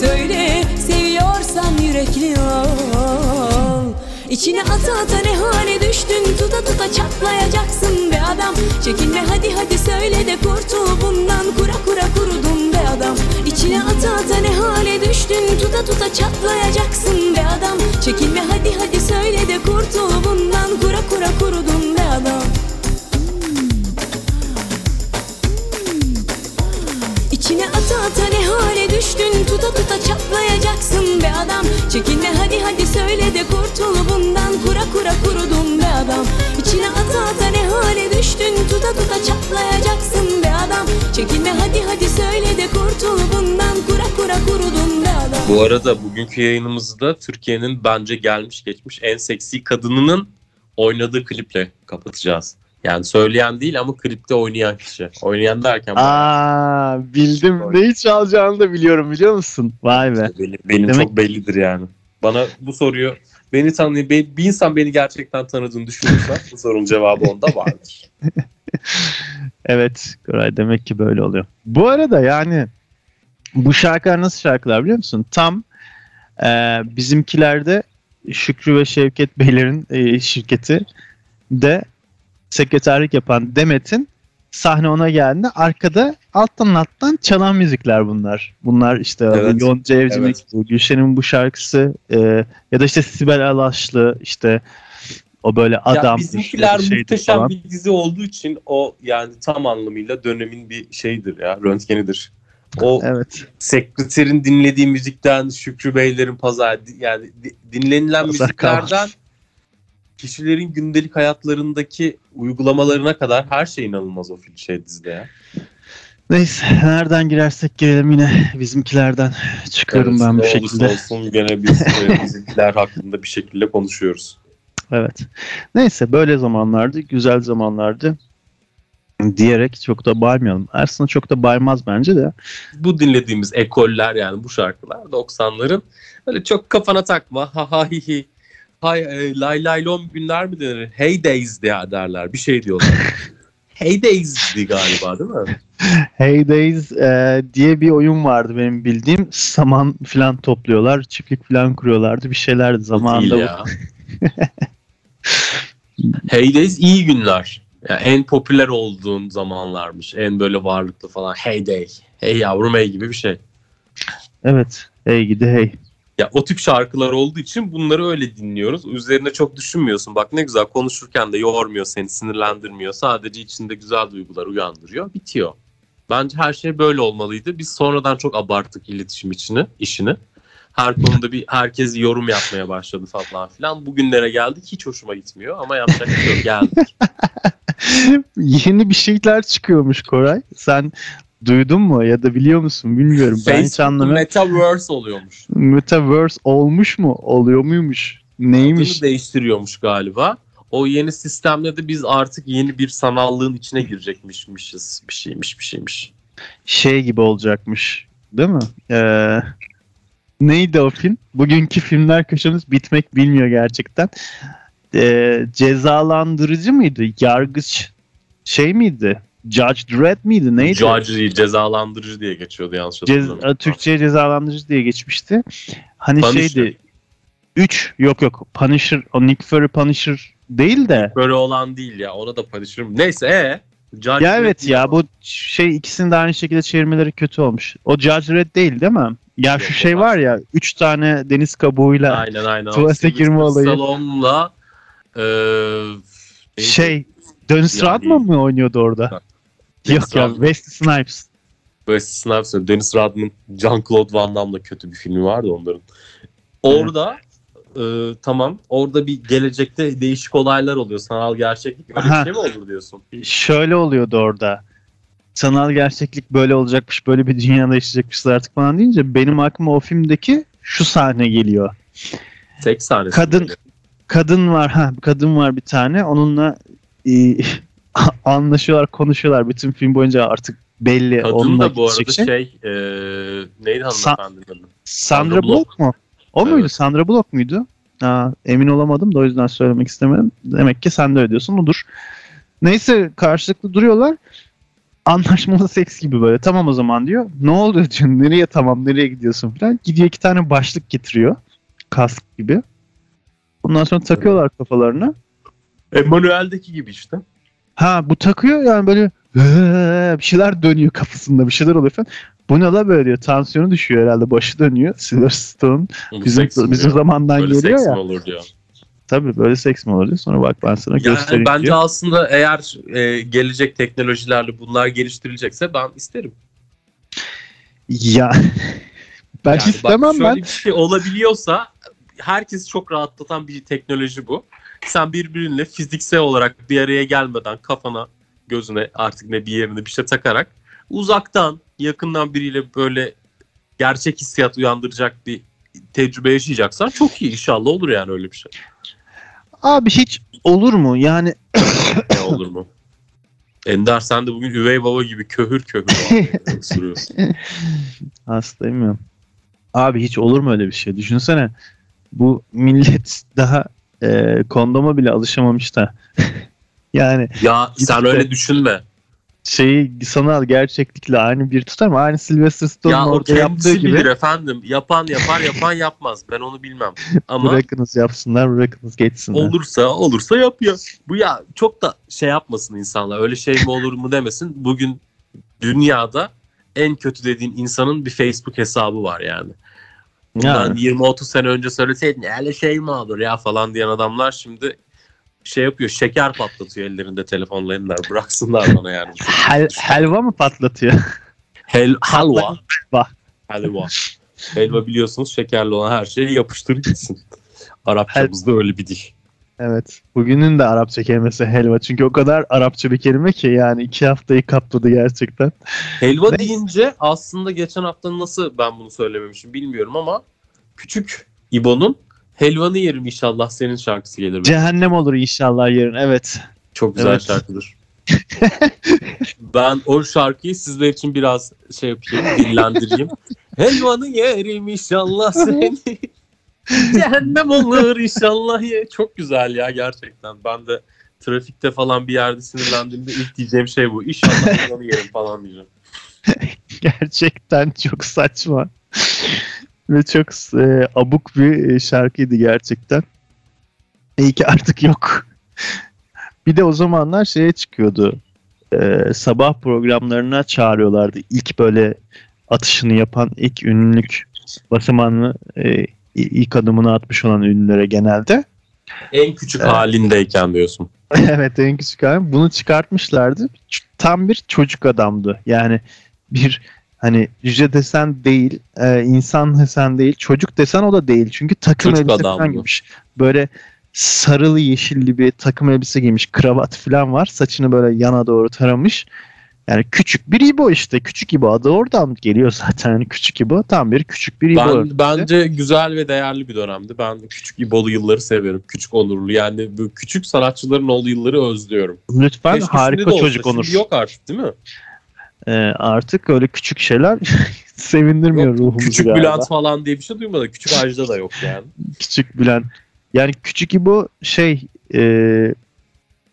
söyle Seviyorsan yürekli ol. İçine ata ata ne hale düştün Tuta tuta çatlayacaksın be adam. Çekinme hadi hadi söyle de kurtul bundan. Kura kura kurudun be adam. İçine ata ata ne hale düştün Tuta tuta çatlayacaksın be adam. Çekinme hadi hadi söyle de kurtul bundan. Kura kura kurudun be adam İçine ata ata ne hale düştün? Tuta tuta çatlayacaksın be adam. Çekinme hadi hadi söyle de kurtul bundan. Kura kura kurudun be adam. İçine ata ata ne hale düştün? Tuta tuta çatlayacaksın be adam. Çekinme hadi hadi söyle de kurtul bundan. Kura kura kurudum dağda Bu arada bugünkü yayınımızda Türkiye'nin bence gelmiş geçmiş en seksi kadınının oynadığı kliple kapatacağız. Yani söyleyen değil ama klipte oynayan kişi. Oynayan derken Aa bildim. Neyi çalacağını da biliyorum biliyor musun? Vay be. benim, benim Demek- çok bellidir yani. Bana bu soruyu beni tanıyan be- bir insan beni gerçekten tanıdığını düşünürse bu sorunun cevabı onda vardır. Evet Koray demek ki böyle oluyor. Bu arada yani bu şarkılar nasıl şarkılar biliyor musun? Tam e, bizimkilerde Şükrü ve Şevket Beylerin e, şirketi de sekreterlik yapan Demet'in sahne ona geldiğinde arkada alttan alttan çalan müzikler bunlar. Bunlar işte Evet. Yonca Evcimik, Evet. Gülşen'in bu şarkısı e, ya da işte Sibel Alaşlı işte o böyle ya adam bizimkiler işte şeydi muhteşem falan. bir dizi olduğu için o yani tam anlamıyla dönemin bir şeyidir ya röntgenidir. O Evet. sekreterin dinlediği müzikten Şükrü Beylerin pazar yani di- dinlenilen Pazar müziklerden. Kişilerin gündelik hayatlarındaki uygulamalarına kadar her şey inanılmaz o film şey dizide ya. Neyse nereden girersek girelim yine bizimkilerden çıkıyorum Evet, ben bu şekilde. olsun gene biz e, bizimkiler hakkında bir şekilde konuşuyoruz. Evet. Neyse böyle zamanlardı, güzel zamanlardı diyerek çok da baymayalım. Aslında çok da baymaz bence de. Bu dinlediğimiz ekoller yani bu şarkılar 90'ların öyle çok kafana takma ha ha hi hi hay e, lay lay lom günler mi denir? Hey days diye derler bir şey diyorlar. hey days'di galiba değil mi? Hey Days e, diye bir oyun vardı benim bildiğim. Saman falan topluyorlar, çiftlik falan kuruyorlardı. Bir şeylerdi Değil zamanında. ya. hey days iyi günler. Yani en popüler olduğun zamanlarmış. En böyle varlıklı falan. Hey day. Hey yavrum hey gibi bir şey. Evet. Hey gidi hey. Ya o tip şarkılar olduğu için bunları öyle dinliyoruz. Üzerine çok düşünmüyorsun. Bak ne güzel konuşurken de yormuyor seni, sinirlendirmiyor. Sadece içinde güzel duygular uyandırıyor. Bitiyor. Bence her şey böyle olmalıydı. Biz sonradan çok abarttık iletişim içini, işini. Her konuda bir herkes yorum yapmaya başladı falan filan. Bugünlere geldik. Hiç hoşuma gitmiyor ama yapacak bir şey yok. Geldik. Yeni bir şeyler çıkıyormuş Koray. Sen duydun mu ya da biliyor musun bilmiyorum. Ben hiç Facebook anlamıyorum. Metaverse oluyormuş. Metaverse olmuş mu? Oluyor muymuş? Neymiş? Adını değiştiriyormuş galiba. O yeni sistemle de biz artık yeni bir sanallığın içine girecekmişmişiz. Bir şeymiş bir şeymiş. Şey gibi olacakmış. Değil mi? Ee, neydi o film? Bugünkü filmler köşemiz bitmek bilmiyor gerçekten. Ee, cezalandırıcı mıydı? Yargıç şey miydi? Judge Dredd miydi? Neydi? Judge değil, cezalandırıcı diye geçiyordu yanlış Cez- hatırlamıyorum. Türkçe'ye cezalandırıcı diye geçmişti. Hani Punisher. şeydi 3 yok yok Punisher o Nick Fury Punisher değil de Böyle olan değil ya ona da paylaşırım. Neyse e Judge ya evet ya bu şey ikisinin de aynı şekilde çevirmeleri kötü olmuş. O Judge Red değil değil mi? Ya Yok, şu şey var ya 3 tane deniz kabuğuyla Aynen aynen. Tuvalete girme olayı. Stallone'la e, neydi? şey Dennis Yani- Rodman mı oynuyordu orada? Yok ya. Wesley Snipes. Böyle Snipes, Dennis Rodman, Jean-Claude Van Damme'la kötü bir filmi vardı onların. Orada e, tamam orada bir gelecekte değişik olaylar oluyor. Sanal gerçeklik öyle Aha. bir şey mi olur diyorsun? Şöyle oluyordu orada. Sanal gerçeklik böyle olacakmış, böyle bir dünyada yaşayacakmışız artık falan deyince benim aklıma o filmdeki şu sahne geliyor. Tek sahnesi. Kadın- kadın var ha kadın var bir tane onunla e, anlaşıyorlar konuşuyorlar bütün film boyunca artık belli Kadın onunla da bu arada şey, şey. e, neydi hanımefendinin adı? Sandra Sandra Bullock mu? O Evet. muydu? Sandra Bullock muydu? Aa, emin olamadım da o yüzden söylemek istemedim. Demek ki sen de ödüyorsun odur. Neyse karşılıklı duruyorlar. Anlaşmalı seks gibi böyle. Tamam o zaman diyor. Ne oluyor diyor. Nereye tamam nereye gidiyorsun falan. Gidiyor iki tane başlık getiriyor. Kask gibi. Ondan sonra takıyorlar kafalarına. Emanuel'deki gibi işte. Ha bu takıyor yani böyle bir şeyler dönüyor kafasında bir şeyler oluyor falan. Bu ne la böyle diyor. Tansiyonu düşüyor herhalde. Başı dönüyor. Silverstone bizim, bizim zamandan Böyle geliyor ya. olur diyor. Tabii böyle seks mi olur diyor. Sonra bak ben sana Yani göstereyim bence diyor. aslında eğer e, gelecek teknolojilerle bunlar geliştirilecekse ben isterim. Ya ben Yani bak, istemem şöyle ben. bir şey olabiliyorsa herkesi çok rahatlatan bir teknoloji bu. Sen birbirinle fiziksel olarak bir araya gelmeden kafana, gözüne artık ne bir yerine bir şey takarak uzaktan yakından biriyle böyle gerçek hissiyat uyandıracak bir tecrübe yaşayacaksan çok iyi inşallah olur yani öyle bir şey. Abi hiç olur mu? Yani Ne olur mu? Ender sen de bugün üvey baba gibi köhür köhür ısırıyorsun. hastayım ya. Abi hiç olur mu öyle bir şey? Düşünsene bu millet daha e, kondoma bile alışamamış da. yani Ya sen öyle düşünme. şeyi sanal gerçeklikle aynı bir tutar mı? Aynı Sylvester Stallone'un Ya orada yaptığı gibi bilir efendim. Yapan yapar yapan yapmaz. Ben onu bilmem. Ama bırakınız yapsınlar bırakınız geçsinler. olursa olursa yapıyor. Bu ya çok da şey yapmasın insanlar. Öyle şey mi olur mu demesin. Bugün dünyada en kötü dediğin insanın bir Facebook hesabı var yani. Bundan Yani. 20-30 sene önce söyleseydin öyle şey mi olur ya falan diyen adamlar şimdi şey yapıyor şeker patlatıyor ellerinde telefonla Ender. Bıraksınlar bana yani. Hel, helva mı patlatıyor? Hel, halva. Helva. Helva. Helva biliyorsunuz şekerli olan her şeyi yapıştır gitsin. Arapçamızda öyle bir dil. Evet. Bugünün de Arapça kelimesi helva. Çünkü o kadar Arapça bir kelime ki yani iki haftayı kapladı gerçekten. Helva deyince aslında geçen hafta nasıl ben bunu söylememişim bilmiyorum ama küçük İbo'nun Helvanı yerim inşallah senin şarkısı gelir. Cehennem olur inşallah yarın. Evet. Çok güzel Evet. şarkıdır. ben o şarkıyı sizler için biraz şey yapayım, dillendireyim. Helvanı yerim inşallah seni. Cehennem olur inşallah ye. Çok güzel ya gerçekten. Ben de trafikte falan bir yerde sinirlendiğimde ilk diyeceğim şey bu. İnşallah helvanı yerim falan diyeceğim. Gerçekten çok saçma. Ve çok e, abuk bir e, şarkıydı gerçekten. İyi ki artık yok. Bir de o zamanlar şeye çıkıyordu. E, sabah programlarına çağırıyorlardı. İlk böyle atışını yapan ilk ünlülük basamağını e, ilk adımını atmış olan ünlülere genelde. En küçük Evet. halindeyken diyorsun. evet en küçük halim. Bunu çıkartmışlardı. Tam bir çocuk adamdı. Yani bir hani cüce desen değil, e, insan desen değil, çocuk desen o da değil. Çünkü takım Çocuk elbise falan giymiş. Böyle sarılı yeşilli bir takım elbise giymiş. Kravat falan var. Saçını böyle yana doğru taramış. Yani küçük bir İbo işte. Küçük İbo adı oradan geliyor zaten. Yani küçük İbo tam bir küçük bir İbo. Ben, bence güzel ve değerli bir dönemdi. Ben küçük İbolu yılları severim. Küçük onurlu. Yani bu küçük sanatçıların olduğu yılları özlüyorum. Lütfen Keşke harika çocuk olur. Şimdi yok artık değil mi? E, artık öyle küçük şeyler sevindirmiyor Yok, ruhumuzu küçük galiba. Bülent falan diye bir şey duymadık. Küçük Ajda da yok yani. Küçük Bülent. Yani küçük İbo şey e,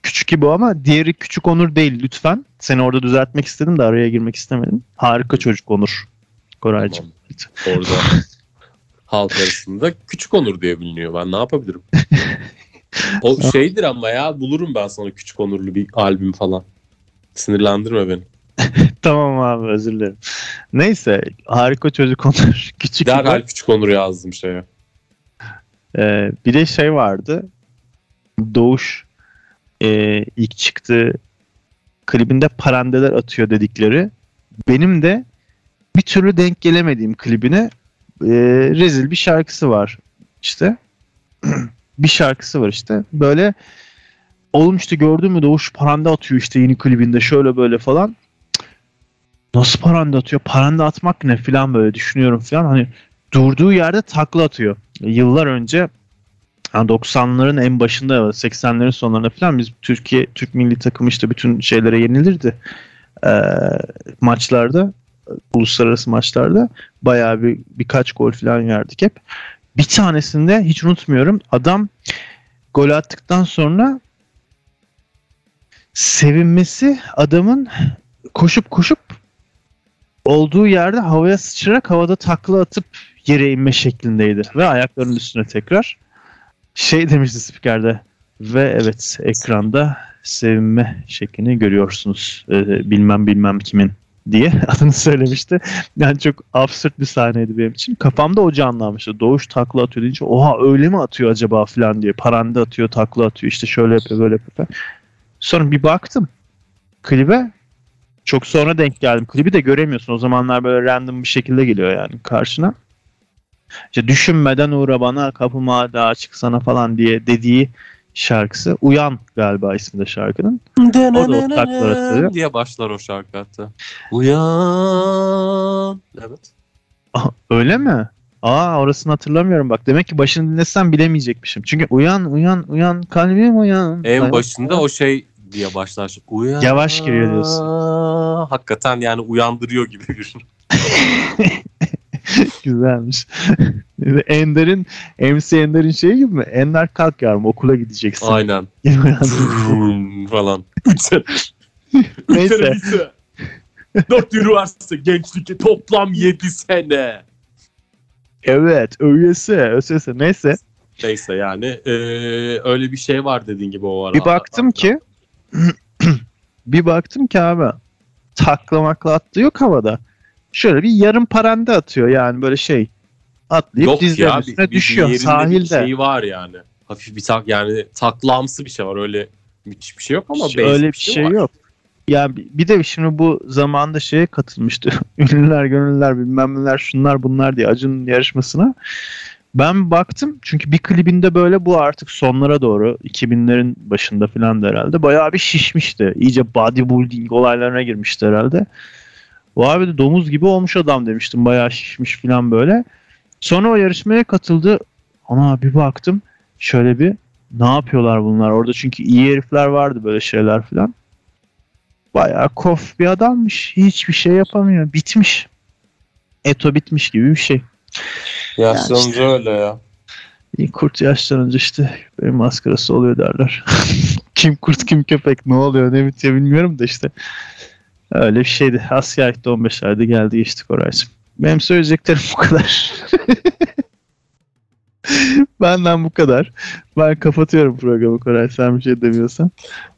küçük İbo ama diğeri küçük Onur değil lütfen. Seni orada düzeltmek istedim de araya girmek istemedim. Harika çocuk Onur. Koraycığım. Tamam. Orada halk arasında küçük onur diye biliniyor. Ben ne yapabilirim? O şeydir ama ya bulurum ben sana küçük onurlu bir albüm falan. Sinirlendirme beni. Tamam abi özür dilerim. Neyse harika çocuk Onur. Küçük. Derhal küçük onur yazdım şeye. Ee, bir de şey vardı. Doğuş e, ilk çıktığı klibinde parandeler atıyor dedikleri. Benim de bir türlü denk gelemediğim klibine e, rezil bir şarkısı var. İşte bir şarkısı var işte. Böyle oğlum işte gördün mü Doğuş paranda atıyor işte yeni klibinde şöyle böyle falan. Nasıl paranda atıyor? Paranda atmak ne falan böyle düşünüyorum falan. Hani durduğu yerde takla atıyor. Yıllar önce yani 90'ların en başında 80'lerin sonlarında falan biz Türkiye Türk milli takımı işte bütün şeylere yenilirdi. Ee, maçlarda uluslararası maçlarda bayağı bir birkaç gol falan yerdik hep. Bir tanesinde hiç unutmuyorum adam gol attıktan sonra sevinmesi adamın koşup koşup olduğu yerde havaya sıçrayarak havada takla atıp yere inme şeklindeydi. Ve ayaklarının üstüne tekrar şey demişti spikerde ve evet ekranda sevinme şeklini görüyorsunuz. Ee, bilmem bilmem kimin diye adını söylemişti. Yani çok absürt bir sahneydi benim için. Kafamda o canlanmıştı. Doğuş takla atıyor deyince oha öyle mi atıyor acaba falan diye. Paranda atıyor, takla atıyor işte şöyle yapıyor böyle yapıyor. Sonra bir baktım klibe çok sonra denk geldim. Klibi de göremiyorsun. O zamanlar böyle random bir şekilde geliyor yani karşına. İşte düşünmeden uğra bana kapıma da açık sana falan diye dediği şarkısı. Uyan galiba ismi de şarkının. O da o taklar atıyor. diye başlar o şarkı hatta. Uyan. Evet. Öyle mi? Aa orasını hatırlamıyorum bak. Demek ki başını dinlesem bilemeyecekmişim. Çünkü uyan uyan uyan kalbim uyan. En başında o şey diye başlar. Uyan. Yavaş giriyor diyorsun. Hakikaten yani uyandırıyor gibi bir Güzelmiş. Ender'in MC Ender'in şeyi gibi mi? Ender kalk yavrum okula gideceksin. Aynen. Falan. Üç. Neyse. Üç sene lise. Dört üniversite gençlik toplam yedi sene. evet öylesi. Öylesi. Neyse. Neyse yani eee, öyle bir şey var dediğin gibi o ara. Bir baktım ki bir baktım ki abi taklamakla attığı yok havada. Şöyle bir yarım parende atıyor yani böyle şey atlayıp Yok dizlerin ya üstüne bir, bir düşüyor yerinde sahilde. bir şey var yani. Hafif bir tak yani taklamsı bir şey var öyle müthiş bir şey yok ama basic öyle bir şey var. yok. Ya bir bir de şimdi bu zamanda şeye katılmıştı. Ünlüler, gönüllüler, bilmem neler, şunlar bunlar diye Acun'un yarışmasına. Ben baktım çünkü bir klibinde böyle bu artık sonlara doğru 2000'lerin başında falan da herhalde bayağı bir şişmişti. İyice bodybuilding olaylarına girmişti herhalde. Abi de domuz gibi olmuş adam demiştim. Bayağı şişmiş falan böyle. Sonra o yarışmaya katıldı. Ana bir baktım şöyle bir ne yapıyorlar bunlar orada çünkü iyi herifler vardı böyle şeyler falan. Bayağı kof bir adammış. Hiçbir şey yapamıyor. Bitmiş. Eto bitmiş gibi bir şey. Yaşlanınca öyle ya. Kurt yaşlanınca işte benim maskarası oluyor derler. kim kurt kim köpek ne oluyor ne bitiyor bilmiyorum da işte. Öyle bir şeydi. Askerlikte 15 ayda geldi geçtik oraycığım. Benim söyleyeceklerim bu kadar. Benden bu kadar. Ben kapatıyorum programı Koray sen bir şey demiyorsan.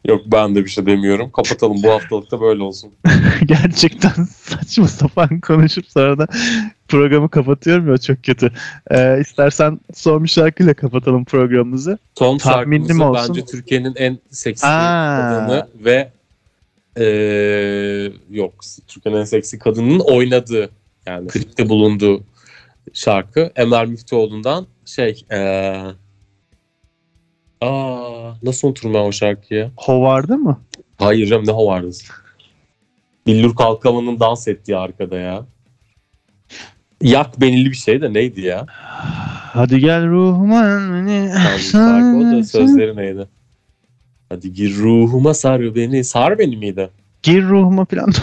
Yok ben de bir şey demiyorum. Kapatalım bu haftalıkta böyle olsun. Gerçekten saçma sapan konuşup sonra da programı kapatıyorum ya çok kötü. Ee, istersen son bir şarkıyla kapatalım programımızı. Son Tahminli şarkımızı olsun? bence Türkiye'nin en seksi kadını ve eee, yok Türkiye'nin en seksi kadının oynadığı yani klipte bulunduğu şarkı Emel Müftüoğlu'ndan şey eee aa nasıl unuturum ben o şarkıyı? Hovardı mı? Hayır canım ne vardı? Billur Kalkavan'ın dans ettiği arkada ya. Yak benili bir şey de neydi ya? Hadi gel ruhuma beni. Şarkı o da sözleri neydi? Hadi gir ruhuma sar beni. Sar beni miydi? Gir ruhuma falan.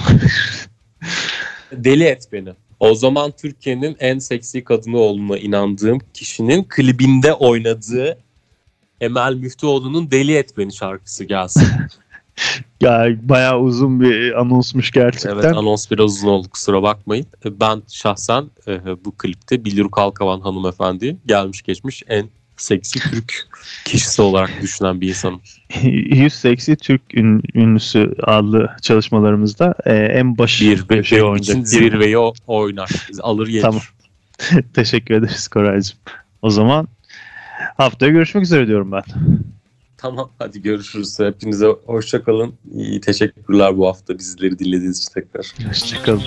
Deli et beni. O zaman Türkiye'nin en seksi kadını olduğuna inandığım kişinin klibinde oynadığı Emel Müftüoğlu'nun Deli Et Beni şarkısı gelsin. ya bayağı uzun bir anonsmuş gerçekten. evet anons biraz uzun oldu kusura bakmayın. Ben şahsen e, bu klipte Billur Kalkavan hanımefendi gelmiş geçmiş en seksi Türk kişisi olarak düşünen bir insanım. 100 seksi Türk ün- ünlüsü adlı çalışmalarımızda e, en baş Bir, bir, şey oynayacak. zirveyi o oynar. Alır gelir. Tamam. Teşekkür ederiz Koraycığım. O zaman haftaya görüşmek üzere diyorum ben. Tamam hadi görüşürüz. Hepinize hoşça kalın. İyi teşekkürler bu hafta bizleri dinlediğiniz için tekrar. Hoşçakalın.